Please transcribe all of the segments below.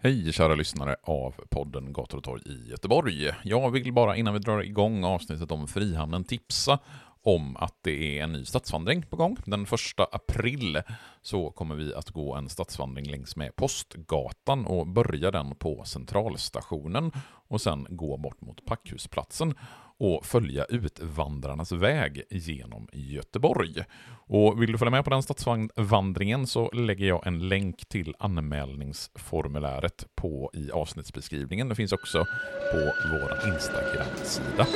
Hej kära lyssnare av podden Gator och torg i Göteborg. Jag vill bara innan vi drar igång avsnittet om Frihamnen tipsa om att det är en ny stadsvandring på gång. Den första april så kommer vi att gå en stadsvandring längs med Postgatan och börja den på Centralstationen och sen gå bort mot Packhusplatsen och följa Utvandrarnas väg genom Göteborg. Och vill du följa med på den stadsvandringen så lägger jag en länk till anmälningsformuläret på i avsnittsbeskrivningen. Det finns också på vår Instagram-sida.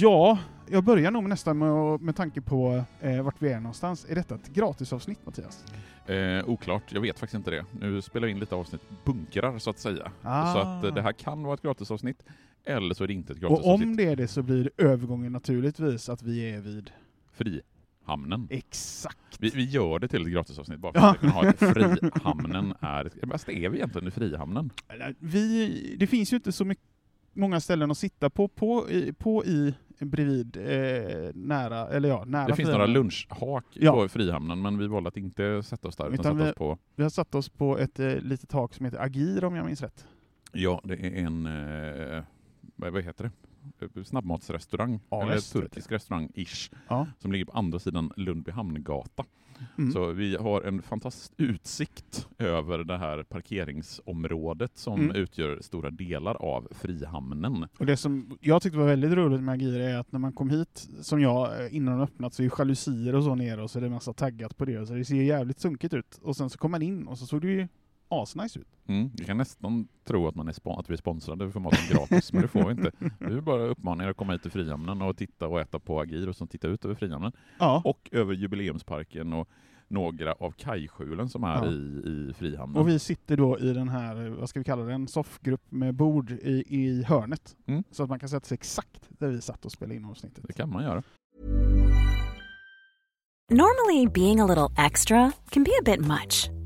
Ja, jag börjar nog nästan med, med tanke på eh, vart vi är någonstans. Är detta ett gratisavsnitt Mattias? Eh, oklart, jag vet faktiskt inte det. Nu spelar vi in lite avsnitt bunkrar så att säga. Ah. Så att eh, det här kan vara ett gratisavsnitt, eller så är det inte ett Och gratisavsnitt. om det är det så blir övergången naturligtvis att vi är vid Frihamnen. exakt. Vi, vi gör det till ett gratisavsnitt bara för Ja. att kunna ha ett Frihamnen är... Fast är vi egentligen i Frihamnen? Vi, det finns ju inte så mycket, många ställen att sitta på, på, i, på i bredvid, eh, nära, eller ja, nära Det finns några lunchhak Ja. på Frihamnen, men vi valde att inte sätta oss där, utan, Utan vi- oss på... Vi har satt oss på ett eh, litet tak som heter Agir om jag minns rätt. Ja, det är en... Eh, vad heter det? Snabbmatsrestaurang, Ja, eller vet turkisk restaurang-ish, Ja. som ligger på andra sidan Lundby hamngata. Mm. Så vi har en fantastisk utsikt över det här parkeringsområdet som Mm. utgör stora delar av Frihamnen. Och det som jag tyckte var väldigt roligt med Agir är att när man kom hit, som jag, eh, innan de öppnat, så är jalusier och så nere och så är det massa taggat på det, så det ser jävligt sunkigt ut. Och sen så kom man in och så såg det ju asnice ut. Mm. Vi kan nästan tro att, man är att vi är sponsrade för maten gratis, men det får vi inte. Vi vill bara uppmana er att komma hit till Frihamnen och titta och äta på Agir och så titta ut över Frihamnen. Ja. Och över Jubileumsparken och några av kajskjulen som är Ja. i, i Frihamnen. Och vi sitter då i den här, vad ska vi kalla det, en soffgrupp med bord i, i hörnet. Mm. Så att man kan sätta sig exakt där vi satt och spelade in avsnittet. Det kan man göra. Normally, being a little extra can be a bit much,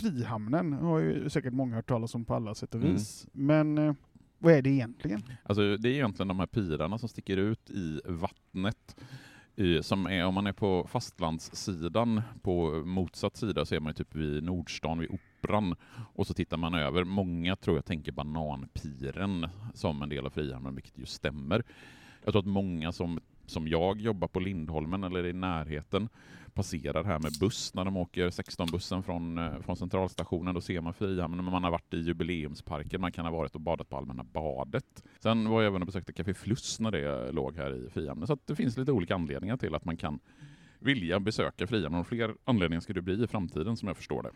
Frihamnen har ju säkert många hört talas om på alla sätt och Mm. vis. Men eh, vad är det egentligen? Alltså, det är egentligen de här pirarna som sticker ut i vattnet. I, som är, om man är på fastlandssidan, på motsatt sida, så är man typ vid Nordstan, vid Operan. Och så tittar man över. Många tror jag tänker Bananpiren som en del av Frihamnen, vilket ju stämmer. Jag tror att många som som jag jobbar på Lindholmen eller i närheten passerar här med buss när de åker 16-bussen från, eh, från centralstationen. Då ser man Frihamnen, men man har varit i jubileumsparken, man kan ha varit och badat på Allmänna badet. Sen var jag även och besökte Café Fluss när det låg här i Frihamnen. Så att det finns lite olika anledningar till att man kan vilja besöka Frihamnen. Och fler anledningar ska det bli i framtiden som jag förstår det.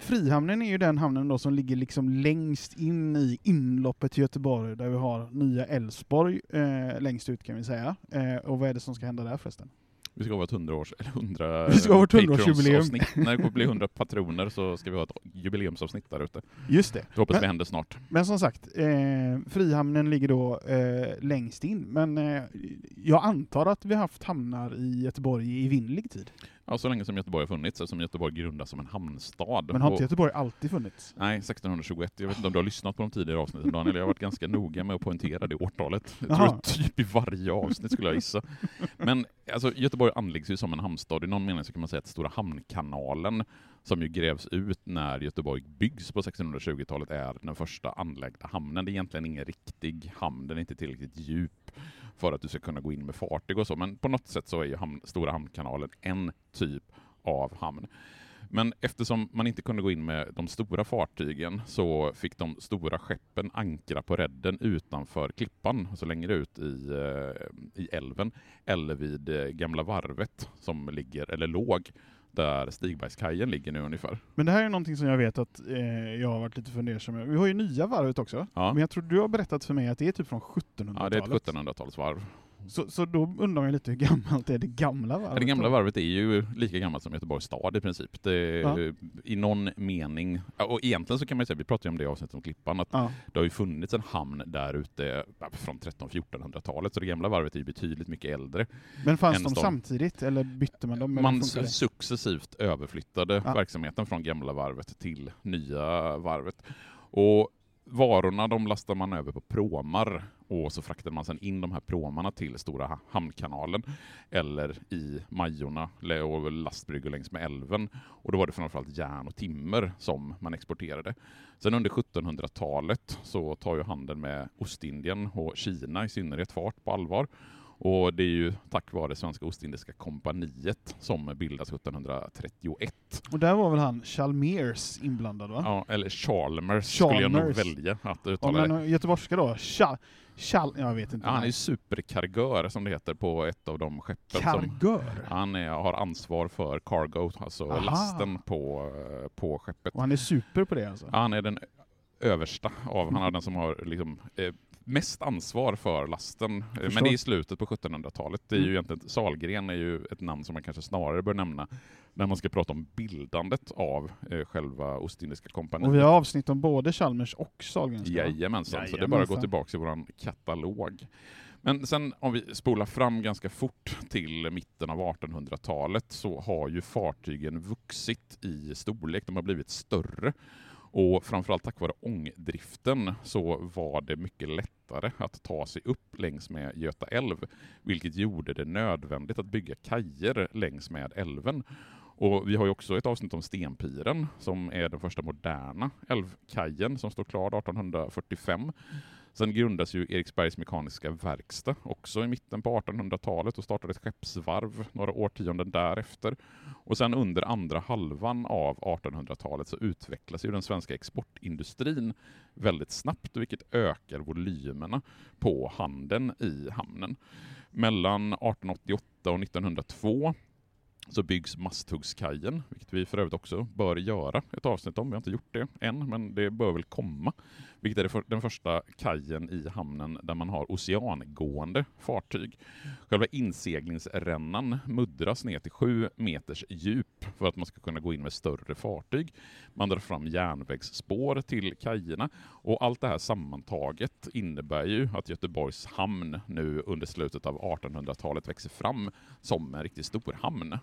Frihamnen är ju den hamnen då som ligger liksom längst in i inloppet till Göteborg, där vi har nya Älvsborg eh, längst ut kan vi säga. Eh, och vad är det som ska hända där förresten? Vi ska ha ett 100 års, eller 100 Vi ska ha vårt 100-årsjubileum. Patrons-avsnitt. När det kommer bli 100 patroner så ska vi ha ett jubileumsavsnitt där ute. Just det. Det hoppas Men- vi händer snart. Men som sagt, eh, Frihamnen ligger då eh, längst in, men eh, jag antar att vi har haft hamnar i Göteborg i evinnerlig tid. Ja, så länge som Göteborg har funnits, eftersom Göteborg grundas som en hamnstad. Men har inte Göteborg alltid funnits? Nej, 1621. Jag vet inte om du har lyssnat på de tidigare avsnitten Daniel, jag har varit ganska noga med att poängtera det årtalet. Jag tror Jaha. typ i varje avsnitt skulle jag gissa. Men alltså, Göteborg anläggs ju som en hamnstad. I någon mening så kan man säga att Stora Hamnkanalen, som ju grävs ut när Göteborg byggs på 1620-talet, är den första anlagda hamnen. Det är egentligen ingen riktig hamn, den är inte tillräckligt djup för att du ska kunna gå in med fartyg och så, men på något sätt så är ju hamn, Stora Hamnkanalen en typ av hamn. Men eftersom man inte kunde gå in med de stora fartygen så fick de stora skeppen ankra på redden utanför klippan, alltså längre ut i, eh, i älven, eller vid eh, Gamla varvet som ligger, eller låg, där Stigbergskajen ligger nu ungefär. Men det här är någonting som jag vet att eh, jag har varit lite fundersam över. Vi har ju nya varvet också, Ja. men jag tror du har berättat för mig att det är typ från 1700-talet. Ja, det är ett 1700-talsvarv. Så, så då undrar ju lite hur gammalt är det gamla varvet? Det gamla varvet är ju lika gammalt som Göteborgs stad i princip. Det, Ja. I någon mening, och egentligen så kan man säga, vi pratade om det i avsnittet om Klippan, att Ja. det har ju funnits en hamn där ute från 1300-1400-talet, så det gamla varvet är ju betydligt mycket äldre. Men fanns de stad. samtidigt, eller bytte man dem? Man successivt överflyttade verksamheten från gamla varvet till nya varvet. Och varorna de lastar man över på pråmar och så fraktade man sedan in de här pråmarna till Stora hamnkanalen eller i Majorna och lastbryggor längs med älven. Och då var det framförallt järn och timmer som man exporterade. Sen under 1700-talet så tar ju handeln med Ostindien och Kina i synnerhet fart på allvar. Och det är ju tack vare Svenska Ostindiska kompaniet som bildas 1731. Och där var väl han Chalmers inblandad va? Ja, eller Chalmers, skulle jag nog Chalmers. välja att Ja, uttala det. men göteborgska då? Chal... Chal... Jag vet inte. Ja, han är superkargör som det heter på ett av de skeppen. Som, Kargör? han är, har ansvar för cargo, alltså Aha. lasten på, på skeppet. Och han är super på det alltså? Ja, han är den översta av, han är den som har liksom, eh, mest ansvar för lasten. Eh, Men det är i slutet på 1700-talet. Det är ju Mm. egentligen, Salgren är ju ett namn som man kanske snarare bör nämna när man ska prata om bildandet av eh, själva Ostindiska kompaniet. Och vi har avsnitt om både Chalmers och Sahlgrenska? va? Jajamensan, så det är bara att gå Jajamensan. tillbaka till vår katalog. Men sen om vi spolar fram ganska fort till mitten av 1800-talet så har ju fartygen vuxit i storlek, de har blivit större. Och framförallt tack vare ångdriften så var det mycket lättare att ta sig upp längs med Göta älv, vilket gjorde det nödvändigt att bygga kajer längs med älven. Och vi har ju också ett avsnitt om Stenpiren som är den första moderna älvkajen som står klar 1845. Sen grundas ju Eriksbergs Mekaniska Verkstad också i mitten på 1800-talet och startade ett skeppsvarv några årtionden därefter. Och sen under andra halvan av 1800-talet så utvecklas ju den svenska exportindustrin väldigt snabbt, vilket ökar volymerna på handeln i hamnen. Mellan 1888 och 1902 så byggs Masthuggskajen, vilket vi för övrigt också bör göra ett avsnitt om. Vi har inte gjort det än, men det bör väl komma. Vilket är den första kajen i hamnen där man har oceangående fartyg. Själva inseglingsrännan muddras ner till sju meters djup för att man ska kunna gå in med större fartyg. Man drar fram järnvägsspår till kajerna och allt det här sammantaget innebär ju att Göteborgs hamn nu under slutet av 1800-talet växer fram som en riktigt stor hamn.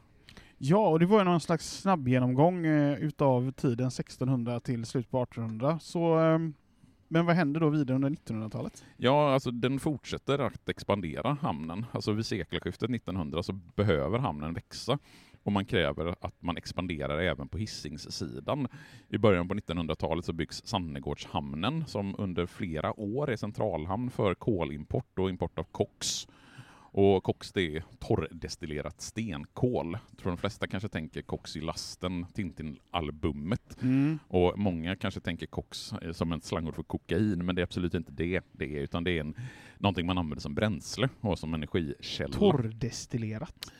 Ja, och det var ju någon slags snabb genomgång eh, utav tiden 1600 till slutet på 1800. Så, ehm, men vad händer då vidare under 1900-talet? Ja, alltså den fortsätter att expandera, hamnen. Alltså vid sekelskiftet 1900 så behöver hamnen växa och man kräver att man expanderar även på Hisingssidan. I början på 1900-talet så byggs Sannegårdshamnen som under flera år är centralhamn för kolimport och import av koks. Och koks det är torrdestillerat stenkol. Jag tror de flesta kanske tänker koks i lasten, Tintin-albumet. Mm. Och många kanske tänker koks eh, som ett slangord för kokain, men det är absolut inte det det är, utan det är en, någonting man använder som bränsle och som energikälla. Torrdestillerat.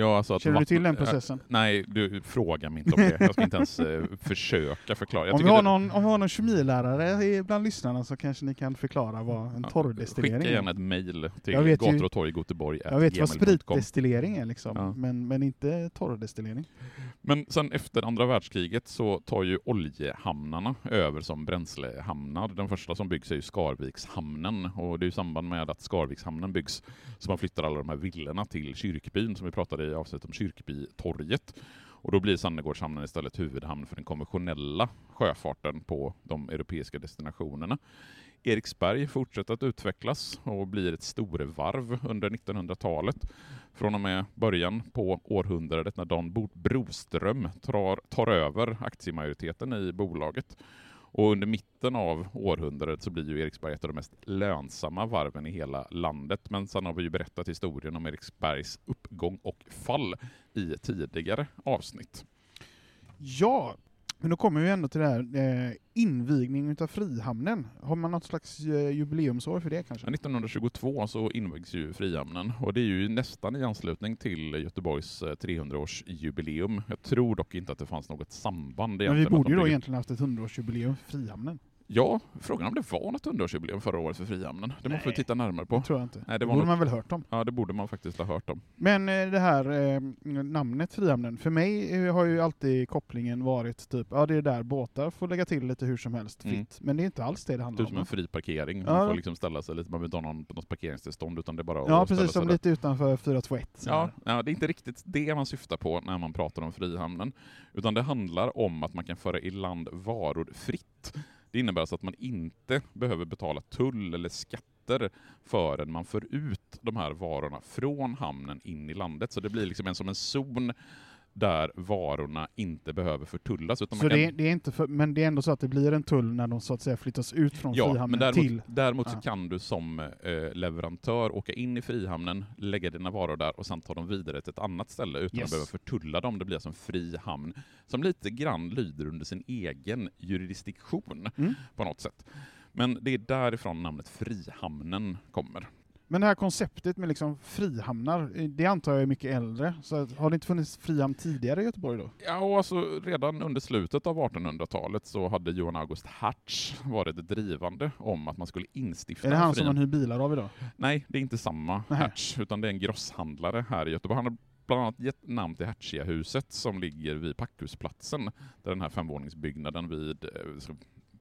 Ja, alltså Känner du till den processen? nej, du frågar mig inte om det. Jag ska inte ens eh, försöka förklara. Om vi, har någon, om vi har någon kemilärare i- bland lyssnarna så kanske ni kan förklara vad en torrdestillering Skicka är. gärna ett mejl till Jag vet ju- gator och torg Göteborg Jag vet vad spritdestillering är liksom, Ja. men, men inte torrdestillering. Men sen efter andra världskriget så tar ju oljehamnarna över som bränslehamnar. Den första som byggs är ju Skarvikshamnen och det är i samband med att Skarvikshamnen byggs som man flyttar alla de här villorna till Kyrkbyn som vi pratade i avsnittet om Kyrkbytorget. Och då blir Sannegårdshamnen istället huvudhamn för den konventionella sjöfarten på de europeiska destinationerna. Eriksberg fortsätter att utvecklas och blir ett storvarv under 1900-talet. Från och med början på århundradet när Dan Broström tar, tar över aktiemajoriteten i bolaget. Och under mitten av århundradet så blir ju Eriksberg ett av de mest lönsamma varven i hela landet. Men sen har vi ju berättat historien om Eriksbergs uppgång och fall i tidigare avsnitt. Ja, men då kommer vi ändå till det här eh, invigning utav Frihamnen. Har man något slags eh, jubileumsår för det kanske? 1922 så invigs ju Frihamnen och det är ju nästan i anslutning till Göteborgs eh, 300-årsjubileum. Jag tror dock inte att det fanns något samband Men vi egentligen. borde ju då egentligen haft ett 100-årsjubileum för Frihamnen. Ja, frågan om det var något 100-årsjubileum förra året för Frihamnen. Det måste vi Nej. titta närmare Det på. tror jag inte. Nej, det det borde nog- man väl hört om. Ja, det borde man faktiskt ha hört om. Men eh, det här eh, namnet Frihamnen, för mig eh, har ju alltid kopplingen varit typ, ja det är där båtar får lägga till lite hur som helst Mm. fritt. Men det är inte alls det det handlar Typ som om. en fri parkering. Ja. Man får liksom ställa sig lite, man behöver inte ha någon, något parkeringstillstånd utan det är bara Ja att ställa precis, som där. lite utanför 421. så Ja, ja, det är inte riktigt det man syftar på när man pratar om Frihamnen. Utan det handlar om att man kan föra i land varor fritt. Det innebär alltså att man inte behöver betala tull eller skatter förrän man för ut de här varorna från hamnen in i landet. Så det blir liksom en som en zon där varorna inte behöver förtullas. Utan Så man kan... det är, det inte för, men det är ändå så att det blir en tull när de så att säga flyttas ut från Ja, Frihamnen däremot, till... däremot Ja. så kan du som eh, leverantör åka in i Frihamnen, lägga dina varor där och sen ta dem vidare till ett annat ställe utan Yes. att behöva förtulla dem. Det blir alltså en fri hamn som lite grann lyder under sin egen jurisdiktion Mm. på något sätt. Men det är därifrån namnet Frihamnen kommer. Men det här konceptet med liksom frihamnar, det antar jag är mycket äldre. Så har det inte funnits frihamn tidigare i Göteborg då? Ja, och alltså redan under slutet av 1800-talet så hade Johan August Hertz varit drivande om att man skulle instifta Är det han som frihamn. man hyr bilar av idag? Nej, det är inte samma Nähä. Hertz, utan det är en grosshandlare här i Göteborg. Han har bland annat gett namn till Hertzia-huset som ligger vid Packhusplatsen, där den här femvåningsbyggnaden vid eh,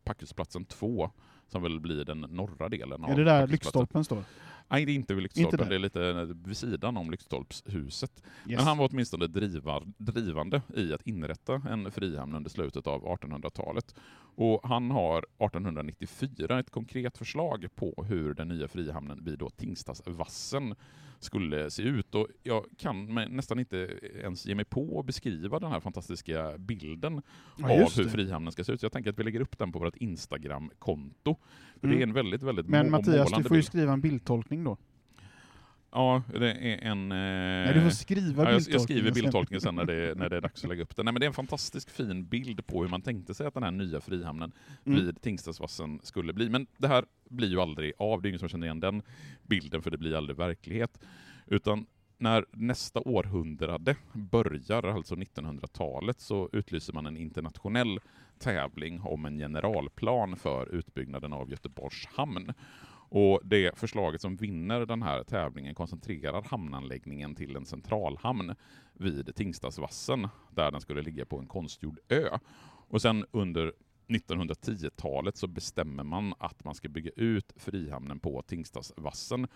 Packhusplatsen 2, som väl blir den norra delen av Är det där lyktstolpen står? Nej, det är inte vid Inte Lyktstolpen, där. det är lite vid sidan om Lyktstolpshuset. Yes. Men han var åtminstone drivar, drivande i att inrätta en frihamn under slutet av 1800-talet. Och han har 1894 ett konkret förslag på hur den nya frihamnen vid då Tingstadsvassen skulle se ut. Och jag kan nästan inte ens ge mig på att beskriva den här fantastiska bilden Ja, av hur frihamnen ska se ut. Så jag tänker att vi lägger upp den på vårt Instagram-konto. Mm. Det är en väldigt, väldigt Men Mattias, du får ju skriva en bildtolkning då. Ja, det är en... Eh... Nej, du får skriva Ja, jag, jag skriver bildtolkningen sen när det, när det är dags att lägga upp den. Nej, men det är en fantastiskt fin bild på hur man tänkte sig att den här nya frihamnen Mm. vid Tingstadsvassen skulle bli. Men det här blir ju aldrig av, det är ingen som känner igen den bilden för det blir aldrig verklighet. Utan när nästa århundrade börjar, alltså 1900-talet, så utlyser man en internationell tävling om en generalplan för utbyggnaden av Göteborgs hamn. Och det förslaget som vinner den här tävlingen koncentrerar hamnanläggningen till en centralhamn vid Tingstadsvassen, där den skulle ligga på en konstgjord ö. Och sen under 1910-talet så bestämmer man att man ska bygga ut Frihamnen på Tingstadsvassen.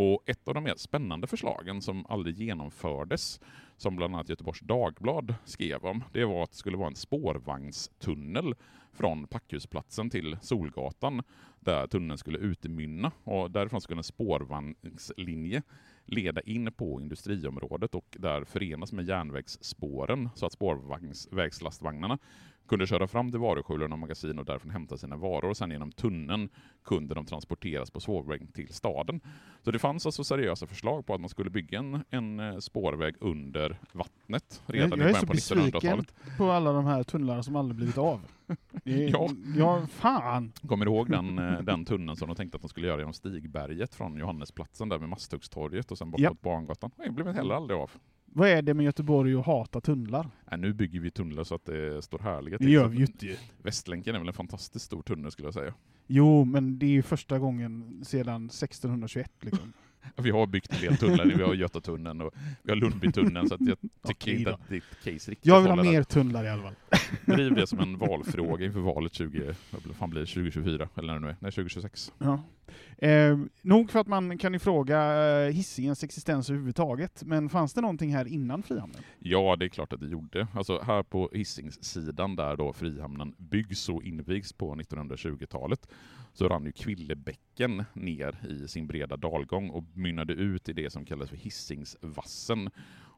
Och ett av de mer spännande förslagen som aldrig genomfördes, som bland annat Göteborgs Dagblad skrev om, det var att det skulle vara en spårvagnstunnel från Packhusplatsen till Solgatan, där tunneln skulle utmynna. Och därifrån skulle en spårvagnslinje leda in på industriområdet och där förenas med järnvägsspåren så att spårvägslastvagnarna kunde köra fram till varuskjulen och magasin och därifrån hämta sina varor och sen genom tunneln kunde de transporteras på spårväg till staden. Så det fanns alltså seriösa förslag på att man skulle bygga en, en eh, spårväg under vattnet redan Jag, i jag är början så på besviken 1900-talet. på alla de här tunnlarna som aldrig blivit av. Är- Ja. ja, fan. Kommer du ihåg den, eh, den tunneln som de tänkte att de skulle göra genom Stigberget från Johannesplatsen där med Masthuggstorget och sen bort Ja. mot Barngatan? Det blev heller aldrig av. Vad är det med Göteborg att hata tunnlar? Nej, nu bygger vi tunnlar så att det står härliga Det till. gör Så vi inte. Västlänken är väl en fantastiskt stor tunnel skulle jag säga. Jo, men det är ju första gången sedan 1621 liksom. Vi har byggt en del tunnlar, vi har Götatunneln och vi har Lundbytunneln så att jag tycker inte att ditt case riktigt Jag vill ha mer tunnlar i alla fall. Driv det som en valfråga inför valet 20, vad fan blir det, 2024 eller när det nu är, nej 2026. Ja. Eh, nog för att man kan ifråga eh, Hisingens existens överhuvudtaget, men fanns det någonting här innan Frihamnen? Ja, det är klart att det gjorde. Alltså här på Hisingssidan där då Frihamnen byggs och invigs på 1920-talet så rann ju Kvillebäcken ner i sin breda dalgång och mynnade ut i det som kallas för Hisingsvassen.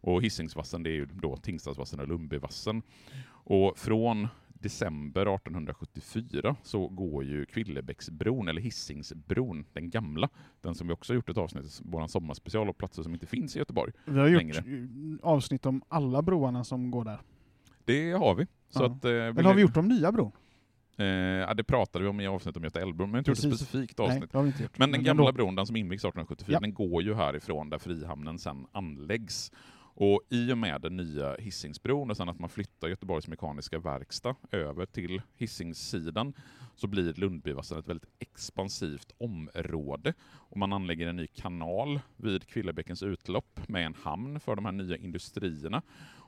Och Hisingsvassen det är ju då Tingstadsvassen och Lundbyvassen. Och från december 1874 så går ju Kvillebäcksbron, eller Hisingsbron, den gamla, den som vi också har gjort ett avsnitt, vår sommarspecial och platser som inte finns i Göteborg. Vi har gjort Längre. avsnitt om alla broarna som går där. Det har vi. Så Ja. att, eh, Eller har vi gjort om nya bron? Eh, ja, det pratade vi om i avsnittet om Göta älvbron, men inte gjort ett specifikt Nej, avsnitt. gjort. Men den gamla bron, den som invigs 1874, Ja. den går ju härifrån där Frihamnen sen anläggs. Och i och med den nya Hisingsbron och sen att man flyttar Göteborgs Mekaniska Verkstad över till Hisingssidan så blir Lundbyvassen ett väldigt expansivt område. Och man anlägger en ny kanal vid Kvillebäckens utlopp med en hamn för de här nya industrierna.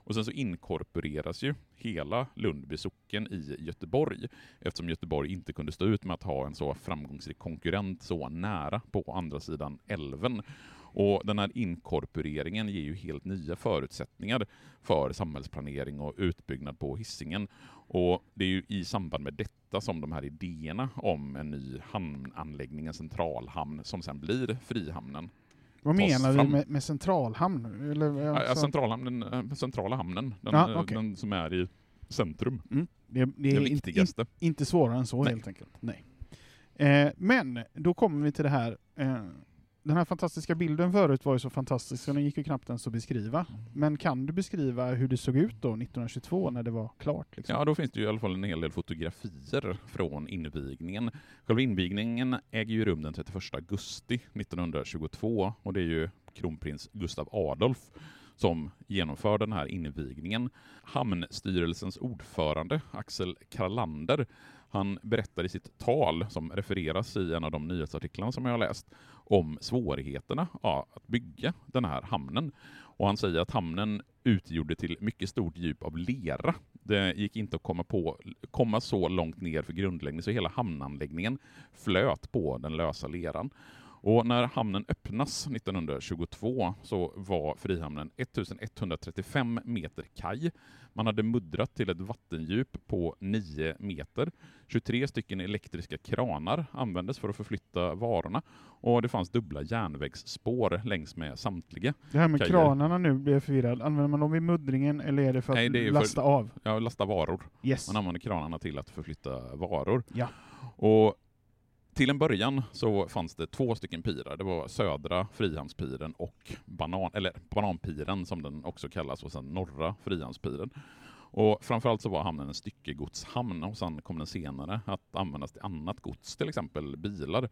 Och sen så inkorporeras ju hela Lundby socken i Göteborg eftersom Göteborg inte kunde stå ut med att ha en så framgångsrik konkurrent så nära på andra sidan älven. Och den här inkorporeringen ger ju helt nya förutsättningar för samhällsplanering och utbyggnad på Hisingen. Och det är ju i samband med detta som de här idéerna om en ny hamnanläggning, en centralhamn, som sen blir Frihamnen. Vad menar fram. med, med centralhamn? Eller, Ja, alltså, centralhamnen, eh, centrala hamnen, den, Ja, eh, okej. den som är i centrum. mm, det, det Det är in, in, viktigaste. inte svårare än så Nej. helt enkelt. Nej. Eh, men då kommer vi till det här. Eh, den här fantastiska bilden förut var ju så fantastisk så den gick ju knappt ens att beskriva. Men kan du beskriva hur det såg ut då 1922 när det var klart? Liksom? Ja, då finns det ju i alla fall en hel del fotografier från invigningen. Själva invigningen äger ju rum den 31 augusti 1922 och det är ju kronprins Gustav Adolf som genomför den här invigningen. Hamnstyrelsens ordförande Axel Karlander han berättar i sitt tal, som refereras i en av de nyhetsartiklarna som jag har läst, om svårigheterna ja, att bygga den här hamnen. Och han säger att hamnen utgjorde till mycket stort djup av lera. Det gick inte att komma, på, komma så långt ner för grundläggning, så hela hamnanläggningen flöt på den lösa leran. Och när hamnen öppnas 1922 så var Frihamnen 1135 meter kaj. Man hade muddrat till ett vattendjup på 9 meter. 23 stycken elektriska kranar användes för att förflytta varorna och det fanns dubbla järnvägsspår längs med samtliga. Det här med Kajer. kranarna nu blir jag förvirrad. Använder man dem vid muddringen eller är det för att Nej, det är för- lasta av? Ja, lasta varor. Yes. Man använde kranarna till att förflytta varor. Ja. Och till en början så fanns det två stycken pirar. Det var södra Frihamnspiren och banan, eller bananpiren som den också kallas och sen norra Frihamnspiren. Och framförallt så var hamnen en styckegodshamn och sen kom den senare att användas till annat gods, till exempel bilar.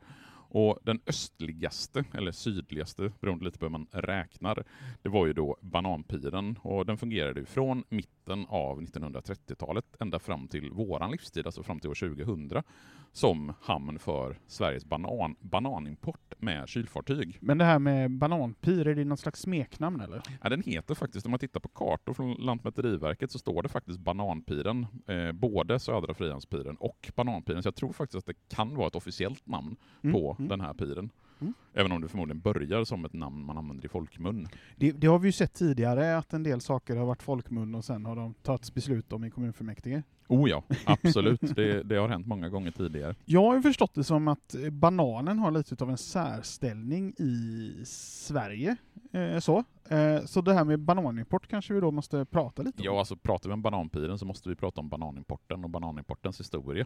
Och den östligaste, eller sydligaste, beroende lite på hur man räknar, det var ju då Bananpiren och den fungerade från mitten av 1930-talet ända fram till våran livstid, alltså fram till år 2000, som hamn för Sveriges banan, bananimport med kylfartyg. Men det här med bananpir, är det något slags smeknamn eller? Ja, den heter faktiskt, om man tittar på kartor från Lantmäteriverket så står det faktiskt Bananpiren, eh, både Södra Frihamnspiren och Bananpiren, så jag tror faktiskt att det kan vara ett officiellt namn Mm, på mm. den här piren. Mm. Även om det förmodligen börjar som ett namn man använder i folkmun. Det, det har vi ju sett tidigare, att en del saker har varit folkmun och sen har de tagits beslut om i kommunfullmäktige. Oh ja, absolut. det, det har hänt många gånger tidigare. Jag har ju förstått det som att eh, bananen har lite av en särställning i Sverige. Eh, så. Eh, så det här med bananimport kanske vi då måste prata lite om? Ja, alltså pratar vi om bananpiren så måste vi prata om bananimporten och bananimportens historia.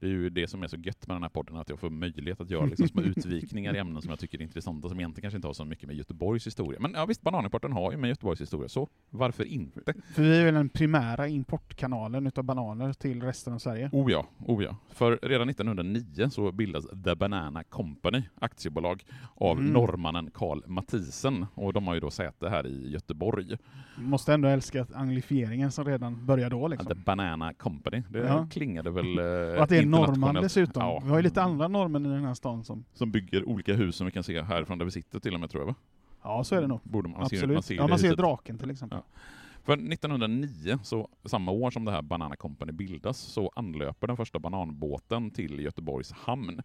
Det är ju det som är så gött med den här podden, att jag får möjlighet att göra liksom små utvikningar i ämnen som jag tycker är intressanta, som egentligen kanske inte har så mycket med Göteborgs historia. Men ja, visst, bananimporten har ju med Göteborgs historia, så varför inte? För vi är väl den primära importkanalen utav bananer till resten av Sverige? Oh ja, oh ja. För redan 1909 så bildas The Banana Company, aktiebolag, av Mm. norrmannen Karl Mathisen, och de har ju då säte här i Göteborg. Måste ändå älska anglifieringen som redan börjar då liksom. The Banana Company, det Ja. klingade väl eh, Och att det är norrman dessutom. Ja. Vi har ju lite andra norrmän i den här stan som... Som bygger olika hus som vi kan se härifrån där vi sitter till och med tror jag va? Ja, så är det nog. Borde man, Absolut. Se, man ser ja, man ser huset. draken till exempel. Ja. För 1909, så samma år som det här Banana Company bildas, så anlöper den första bananbåten till Göteborgs hamn.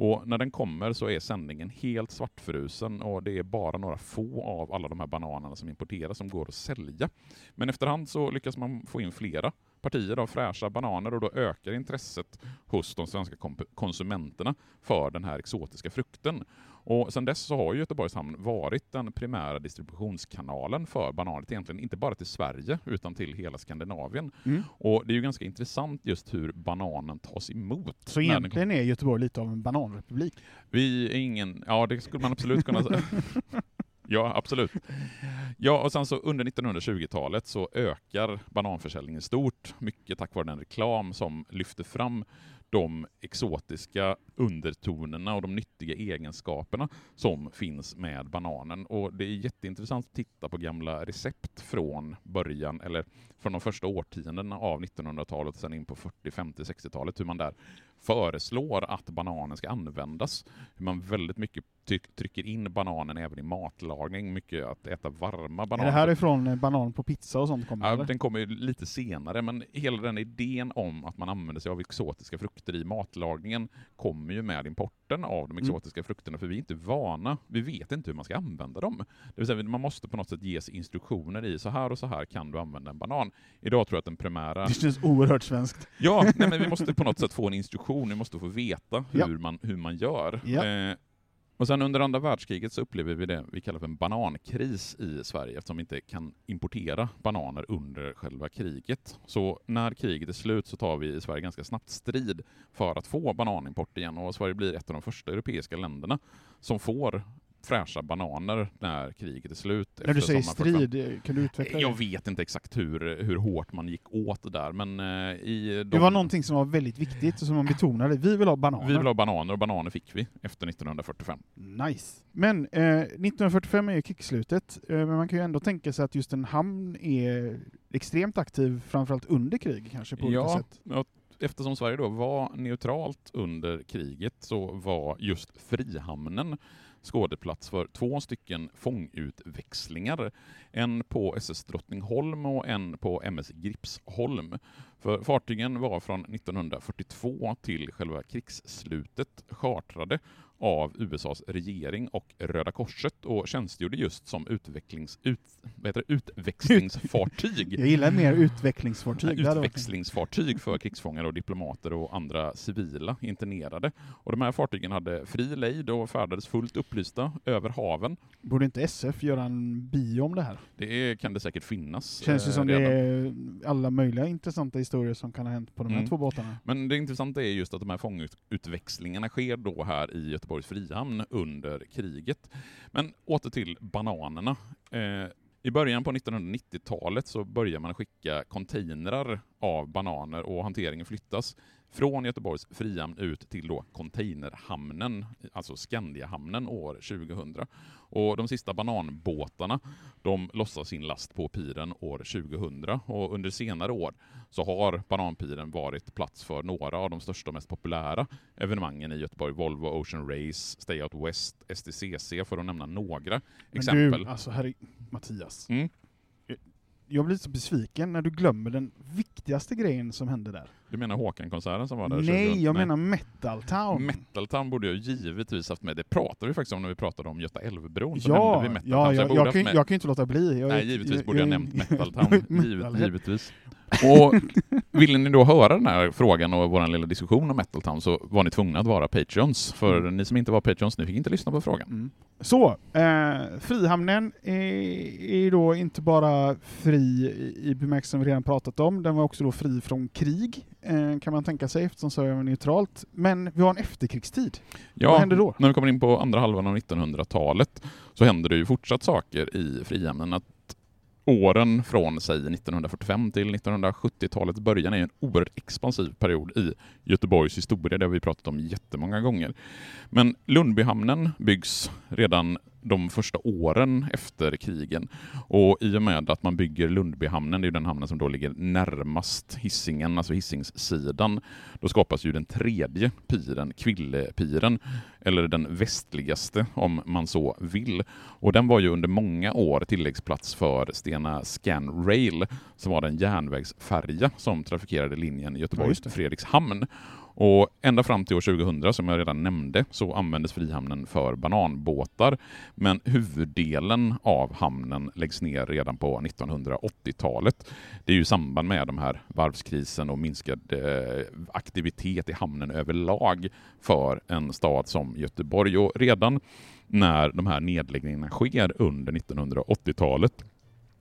Och när den kommer så är sändningen helt svartfrusen och det är bara några få av alla de här bananerna som importeras som går att sälja. Men efterhand så lyckas man få in flera partier av fräscha bananer och då ökar intresset hos de svenska konsumenterna för den här exotiska frukten. Och sedan dess så har ju Göteborgs hamn varit den primära distributionskanalen för bananer, egentligen inte bara till Sverige utan till hela Skandinavien. Mm. Och det är ju ganska intressant just hur bananen tas emot. Så egentligen är Göteborg lite av en bananrepublik. vi är ingen, ja det skulle man absolut kunna säga. Ja, absolut. Ja, och sen så under 1920-talet så ökar bananförsäljningen stort, mycket tack vare den reklam som lyfter fram de exotiska undertonerna och de nyttiga egenskaperna som finns med bananen. Och det är jätteintressant att titta på gamla recept från början, eller från de första årtiondena av 1900-talet, sen in på 40, 50, 60-talet, hur man där föreslår att bananen ska användas. Hur man väldigt mycket trycker in bananen även i matlagning, mycket att äta varma Är bananer. det härifrån eh, banan på pizza och sånt kommer? Ja, den kommer lite senare, men hela den idén om att man använder sig av exotiska frukter i matlagningen kommer ju med importen av de Mm. exotiska frukterna, för vi är inte vana, vi vet inte hur man ska använda dem. Det vill säga, man måste på något sätt ges instruktioner i, så här och så här kan du använda en banan. Idag tror jag att den primära... Det känns oerhört svenskt. Ja, nej, men vi måste på något sätt få en instruktion, vi måste få veta hur, Ja. man, hur man gör. Ja. Eh, och sen under andra världskriget så upplever vi det vi kallar för en banankris i Sverige eftersom vi inte kan importera bananer under själva kriget. Så när kriget är slut så tar vi i Sverige ganska snabbt strid för att få bananimport igen och Sverige blir ett av de första europeiska länderna som får fräscha bananer när kriget är slut. När du säger sommaren 45. strid, eh, kan du utveckla Jag det? vet inte exakt hur, hur hårt man gick åt där, men eh, i de... Det var någonting som var väldigt viktigt och som man betonade. Vi vill ha bananer. Vi vill ha bananer och bananer fick vi efter 1945. Nice. Men eh, 1945 är ju krigsslutet, eh, men man kan ju ändå tänka sig att just en hamn är extremt aktiv, framförallt under krig kanske på olika Ja, sätt. ja, eftersom Sverige då var neutralt under kriget så var just Frihamnen skådeplats för två stycken fångutväxlingar. En på SS Drottningholm och en på MS Gripsholm. För fartygen var från 1942 till själva krigsslutet chartrade av USAs regering och Röda Korset och tjänstgjorde just som utvecklings, ut, det, utväxlingsfartyg. Jag gillar mer utvecklingsfartyg. Det Utväxlingsfartyg för krigsfångar och diplomater och andra civila internerade. Och de här fartygen hade fri lejd och färdades fullt upplysta över haven. Borde inte SF göra en bio om det här? Det kan det säkert finnas. Känns eh, som det redan. är alla möjliga intressanta historier som kan ha hänt på de här Mm. två båtarna. Men det intressanta är just att de här fångutväxlingarna sker då här i Göteborgs frihamn under kriget. Men åter till bananerna. Eh, I början på 1990-talet så börjar man skicka containrar av bananer och hanteringen flyttas från Göteborgs frihamn ut till då containerhamnen, alltså Skandiahamnen år 2000. Och de sista bananbåtarna, de lossar sin last på piren år 2000 och under senare år så har Bananpiren varit plats för några av de största och mest populära evenemangen i Göteborg. Volvo Ocean Race, Stay Out West, STCC för att nämna några Men exempel. du, alltså herre, Mattias. Mm. Jag blir så besviken när du glömmer den viktigaste grejen som hände där. Du menar Håkan-konserten som var där Nej, 2000? jag menar Metal Town. Metal Town borde jag givetvis haft med. Det pratade vi faktiskt om när vi pratade om Göta älvbron. Ja, ja, så jag, jag, kan, jag kan ju inte låta bli. Jag, Nej, givetvis borde jag, nämnt Metal Town. Givet, givetvis. Och ville ni då höra den här frågan och vår lilla diskussion om Metal Town så var ni tvungna att vara Patreons. För Mm. ni som inte var Patreons, ni fick inte lyssna på frågan. Så, eh, Frihamnen är, är då inte bara fri i- bemärkelsen vi redan pratat om, den var också då fri från krig, kan man tänka sig, eftersom Sverige var neutralt. Men vi har en efterkrigstid. Ja, Vad händer då? När vi kommer in på andra halvan av 1900-talet så händer det ju fortsatt saker i Frihamnen. Att åren från säg 1945 till 1970-talets början är en oerhört expansiv period i Göteborgs historia. Det har vi pratat om jättemånga gånger. Men Lundbyhamnen byggs redan de första åren efter krigen. Och i och med att man bygger Lundbyhamnen, det är ju den hamnen som då ligger närmast Hisingen, alltså Hisingssidan, då skapas ju den tredje piren, Kvillepiren, eller den västligaste om man så vill. Och den var ju under många år tilläggsplats för Stena Scanrail, som var den järnvägsfärja som trafikerade linjen Ja, just det. Och ända fram till år 2000, som jag redan nämnde, så användes Frihamnen för bananbåtar. Men huvuddelen av hamnen läggs ner redan på 1980-talet. Det är ju i samband med de här varvskrisen och minskad eh, aktivitet i hamnen överlag för en stad som Göteborg. Och redan när de här nedläggningarna sker under 1980-talet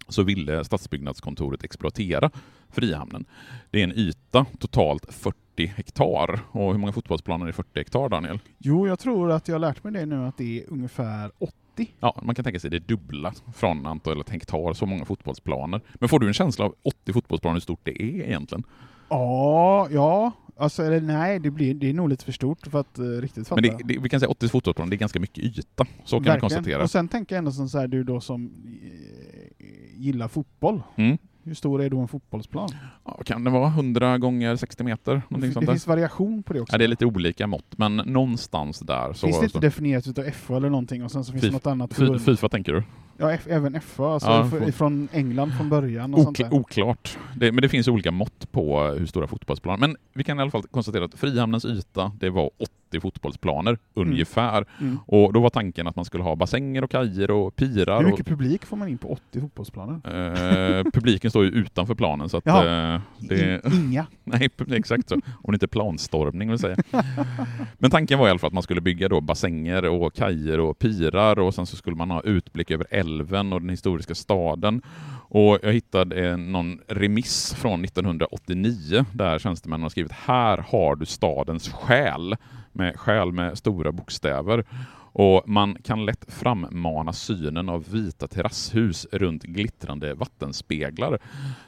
så ville Stadsbyggnadskontoret exploatera Frihamnen. Det är en yta totalt 40 hektar. Och hur många fotbollsplaner är 40 hektar, Daniel? Jo, jag tror att jag har lärt mig det nu, att det är ungefär 80. Ja, man kan tänka sig det dubbla från antalet hektar, så många fotbollsplaner. Men får du en känsla av 80 fotbollsplaner hur stort det är egentligen? Ja, ja. Alltså, eller nej, det, blir, det är nog lite för stort för att uh, riktigt fatta. Men det, det, vi kan säga 80 fotbollsplaner, det är ganska mycket yta. Så kan vi Verkligen. konstatera. Och sen tänker jag ändå som så här, du då som eh, gillar fotboll. Mm. Hur stor är då en fotbollsplan? Ja, kan det vara 100 gånger 60 meter? Det sånt där? finns variation på det också. Ja, det är lite olika mått, men någonstans där. Så, finns det inte så. definierat utav FA eller någonting och sen så finns det något annat förbund? Fifa tänker du? Ja, F- även FA, alltså Ja, för, från England från början och sånt Okl- där. oklart. Det, men det finns olika mått på hur stora fotbollsplaner. Men vi kan i alla fall konstatera att Frihamnens yta, det var 80 fotbollsplaner ungefär. Mm. Och då var tanken att man skulle ha bassänger och kajer och pirar. Hur Och, mycket publik får man in på 80 fotbollsplaner? eh, publiken står ju utanför planen så att eh, det... In, inga. Nej, exakt så. Om det inte är planstormning vill säga. Men tanken var i alla fall att man skulle bygga då bassänger och kajer och pirar och sen så skulle man ha utblick över älven och den historiska staden. Och jag hittade någon remiss från 1989 där tjänstemännen har skrivit ”Här har du stadens själ” med själ med stora bokstäver. Och man kan lätt frammana synen av vita terrasshus runt glittrande vattenspeglar.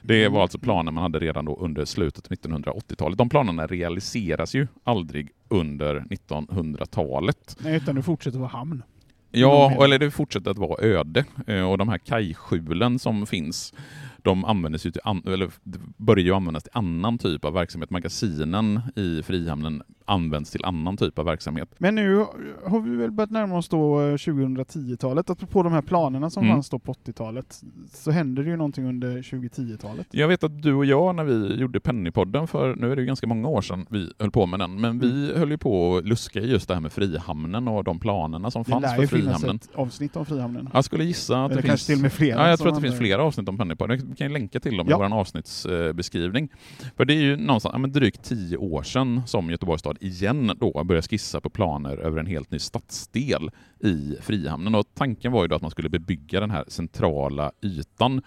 Det var alltså planer man hade redan då under slutet av 1980-talet. De planerna realiseras ju aldrig under 1900-talet. Nej, utan det fortsätter vara hamn. Ja, eller det fortsätter att vara öde. Eh, Och de här kajskjulen som finns, de användes ju till an- eller börjar ju användas till annan typ av verksamhet. Magasinen i Frihamnen används till annan typ av verksamhet. Men nu har vi väl börjat närma oss då eh, 2010-talet. Apropå de här planerna som Mm. fanns då på 80-talet, så händer det ju någonting under 2010-talet. Jag vet att du och jag när vi gjorde Pennypodden för, nu är det ju ganska många år sedan vi höll på med den, men vi höll ju på att luska i just det här med Frihamnen och de planerna som Det fanns lär för ju finnas Frihamnen. ett avsnitt om Frihamnen. Jag skulle gissa att Eller det kanske finns... till och med flera Ja, jag tror att det finns handlar- flera avsnitt om Pennypodden. Vi kan länka till dem i Ja. vår avsnittsbeskrivning. För det är ju någonstans, ja, men drygt tio år sedan som Göteborgs stad igen då började skissa på planer över en helt ny stadsdel i Frihamnen. Och tanken var ju då att man skulle bebygga den här centrala ytan.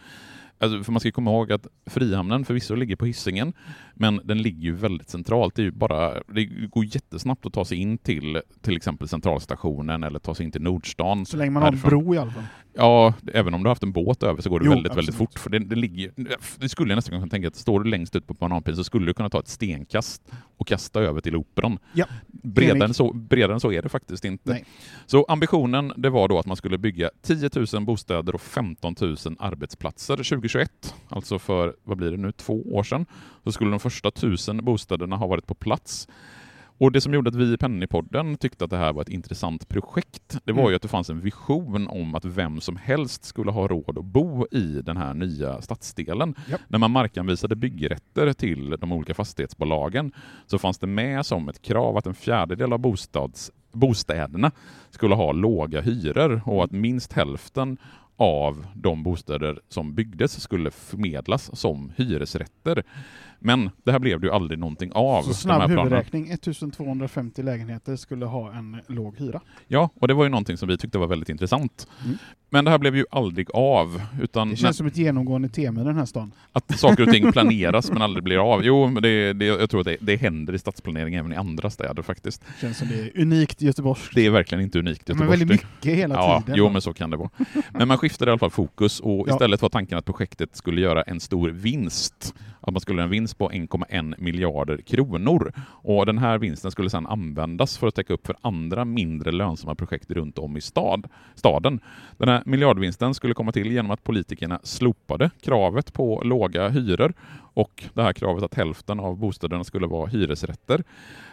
Alltså, för man ska komma ihåg att Frihamnen förvisso ligger på Hisingen, men den ligger ju väldigt centralt. Det, är ju bara, det går jättesnabbt att ta sig in till till exempel centralstationen eller ta sig in till Nordstan. Så länge man har en härifrån. bro i alla fall. Ja, även om du har haft en båt över så går det Jo, väldigt, väldigt absolut. fort. För det, det, ligger, det skulle jag nästan kunna tänka att står du längst ut på bananpilen så skulle du kunna ta ett stenkast och kasta över till Operan. Ja, Bredare än, så, bredare än så är det faktiskt inte. Nej. Så ambitionen det var då att man skulle bygga 10 000 bostäder och 15 000 arbetsplatser 2021. Alltså för, vad blir det nu, två år sedan. Så skulle de första 1000 bostäderna ha varit på plats. Och det som gjorde att vi i Pennypodden tyckte att det här var ett intressant projekt, det var Mm. ju att det fanns en vision om att vem som helst skulle ha råd att bo i den här nya stadsdelen. Japp. När man markanvisade byggrätter till de olika fastighetsbolagen så fanns det med som ett krav att en fjärdedel av bostads, bostäderna skulle ha låga hyror och att minst hälften av de bostäder som byggdes skulle förmedlas som hyresrätter. Men det här blev det ju aldrig någonting av. Så snabb huvudräkning, 1250 lägenheter skulle ha en låg hyra. Ja, och det var ju någonting som vi tyckte var väldigt intressant. Mm. Men det här blev ju aldrig av, utan Det känns som ett genomgående tema i den här stan. att saker och ting planeras men aldrig blir av. Jo, men det, det, jag tror att det, det händer i stadsplanering även i andra städer faktiskt. Känns som det är unikt göteborgskt. Det är verkligen inte unikt Men Göteborgs. väldigt mycket hela ja, tiden. Jo, men så kan det vara. Men man skiftade i alla fall fokus och Ja. istället var tanken att projektet skulle göra en stor vinst. Att man skulle göra en vinst på 1,1 miljarder kronor. Och den här vinsten skulle sedan användas för att täcka upp för andra mindre lönsamma projekt runt om i stad, staden. Den här miljardvinsten skulle komma till genom att politikerna slopade kravet på låga hyror och det här kravet att hälften av bostäderna skulle vara hyresrätter.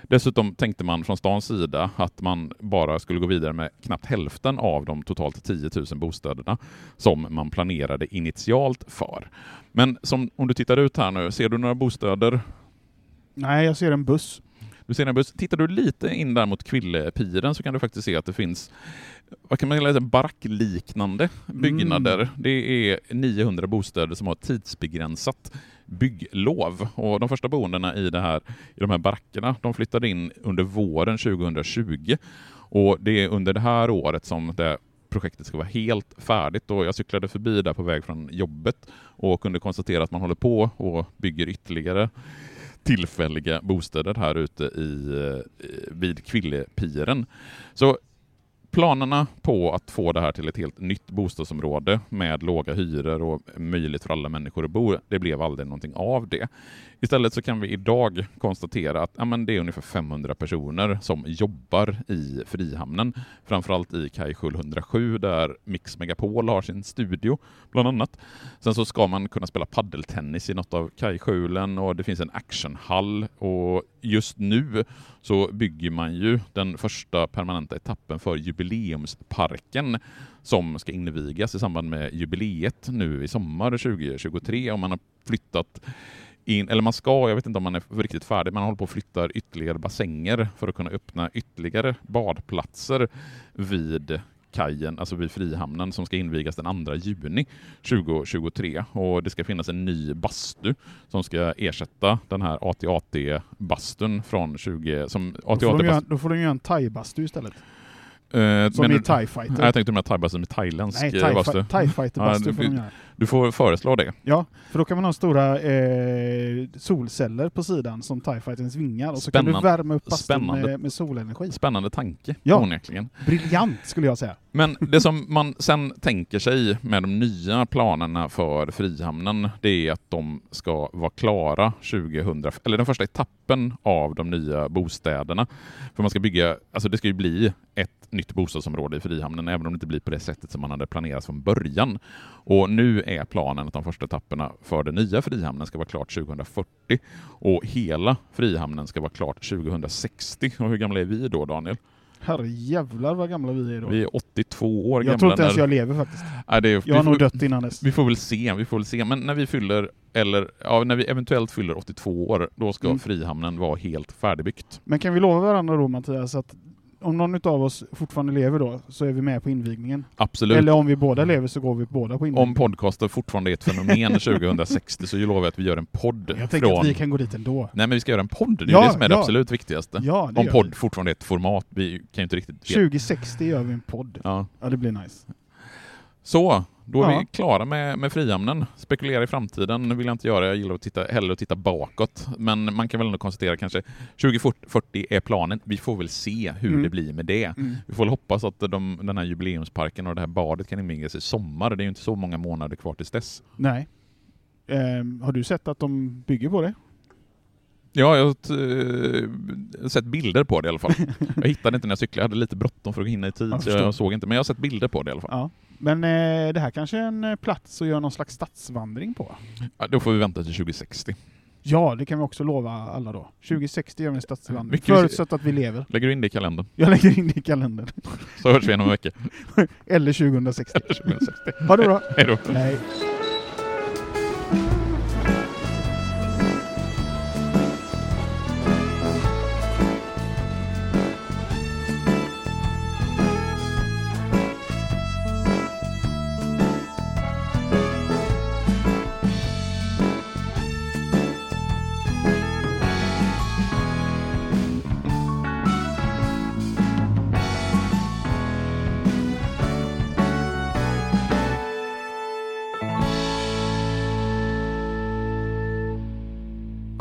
Dessutom tänkte man från stans sida att man bara skulle gå vidare med knappt hälften av de totalt 10 000 bostäderna som man planerade initialt för. Men som, om du tittar ut här nu, ser du några bostäder? Nej, jag ser en buss. Du ser en buss. Tittar du lite in där mot Kvillepiren så kan du faktiskt se att det finns vad kan man kalla det, barackliknande byggnader. Det är 900 bostäder som har tidsbegränsat bygglov. Och de första boendena i, det här, i de här barackerna de flyttade in under våren 2020. Och det är under det här året som det projektet ska vara helt färdigt. Och jag cyklade förbi där på väg från jobbet och kunde konstatera att man håller på och bygger ytterligare tillfälliga bostäder här ute i, eh, vid Kvillepiren. Så planerna på att få det här till ett helt nytt bostadsområde med låga hyror och möjligt för alla människor att bo, det blev aldrig någonting av det. Istället så kan vi idag konstatera att ja, men det är ungefär 500 personer som jobbar i Frihamnen, framförallt i Kajskjul 107 där Mix Megapol har sin studio bland annat. Sen så ska man kunna spela paddeltennis i något av kajskjulen och det finns en actionhall och just nu så bygger man ju den första permanenta etappen för jubileumsparken som ska invigas i samband med jubileet nu i sommar 2023 och man har flyttat in, eller man ska, jag vet inte om man är riktigt färdig, man håller på att flytta ytterligare bassänger för att kunna öppna ytterligare badplatser vid kajen, alltså vid Frihamnen, som ska invigas den 2 juni 2023. Och det ska finnas en ny bastu som ska ersätta den här AT-AT-bastun från 20... Som AT-AT göra, då får de göra en thai-bastu istället. Eh, Som menar i du- TIE Fighter. Nej, jag tänkte med thai-bastun med thailändsk Nej, TIE, bastu. fi- TIE Fighter-bastu Ja, får de göra. Du får föreslå det. Ja, för då kan man ha stora eh, solceller på sidan som TIE Fighterns vingar och så kan du värma upp bastun med, med solenergi. Spännande tanke, Ja. onekligen. Briljant skulle jag säga. Men det som man sen tänker sig med de nya planerna för Frihamnen, det är att de ska vara klara 2000, eller den första etappen av de nya bostäderna. För man ska bygga, alltså det ska ju bli ett nytt bostadsområde i Frihamnen, även om det inte blir på det sättet som man hade planerat från början. Och nu är planen att de första etapperna för den nya Frihamnen ska vara klart 2040 och hela Frihamnen ska vara klart 2060. Och hur gamla är vi då, Daniel? Herre jävlar vad gamla vi är då. Vi är 82 år jag gamla. tror inte ens när- jag lever faktiskt. Nej, det är, Jag har nog dött innan dess. vi får väl se, vi får väl se. Men när vi fyller, eller ja, när vi eventuellt fyller 82 år, då ska Mm. Frihamnen vara helt färdigbyggt. Men kan vi lova varandra då Mattias att om någon av oss fortfarande lever då så är vi med på invigningen? Absolut. Eller om vi båda lever så går vi båda på invigningen? Om podcaster fortfarande är ett fenomen 2060 så lovar jag att vi gör en podd jag tänker från... att vi kan gå dit ändå. Nej men vi ska göra en podd, det är Ja, det som är det ja. absolut viktigaste. Ja, det Om podd vi. fortfarande är ett format, vi kan ju inte riktigt... 2060 gör vi en podd. Ja. Ja, det blir nice. Så, då är Ja. vi klara med, med Frihamnen. Spekulera i framtiden vill jag inte göra, jag gillar att titta, hellre att titta bakåt. Men man kan väl ändå konstatera kanske 2040 är planen. Vi får väl se hur Mm. det blir med det. Mm. Vi får väl hoppas att de, den här jubileumsparken och det här badet kan invigas i sommar. Det är ju inte så många månader kvar tills dess. Nej. Ehm, har du sett att de bygger på det? Ja, jag har eh, sett bilder på det i alla fall. Jag hittade inte när jag cyklade, jag hade lite bråttom för att hinna i tid, Jag så jag såg inte. Men jag har sett bilder på det i alla fall. Ja. Men eh, det här kanske är en eh, plats att göra någon slags stadsvandring på? Ja, då får vi vänta till 2060. Ja, det kan vi också lova alla då. 2060 gör vi en stadsvandring. Förutsatt att vi lever. Lägger du in det i kalendern? Jag lägger in det i kalendern. Så hörs vi om en vecka. Eller 2060. 2060. Ha det bra. Hej då.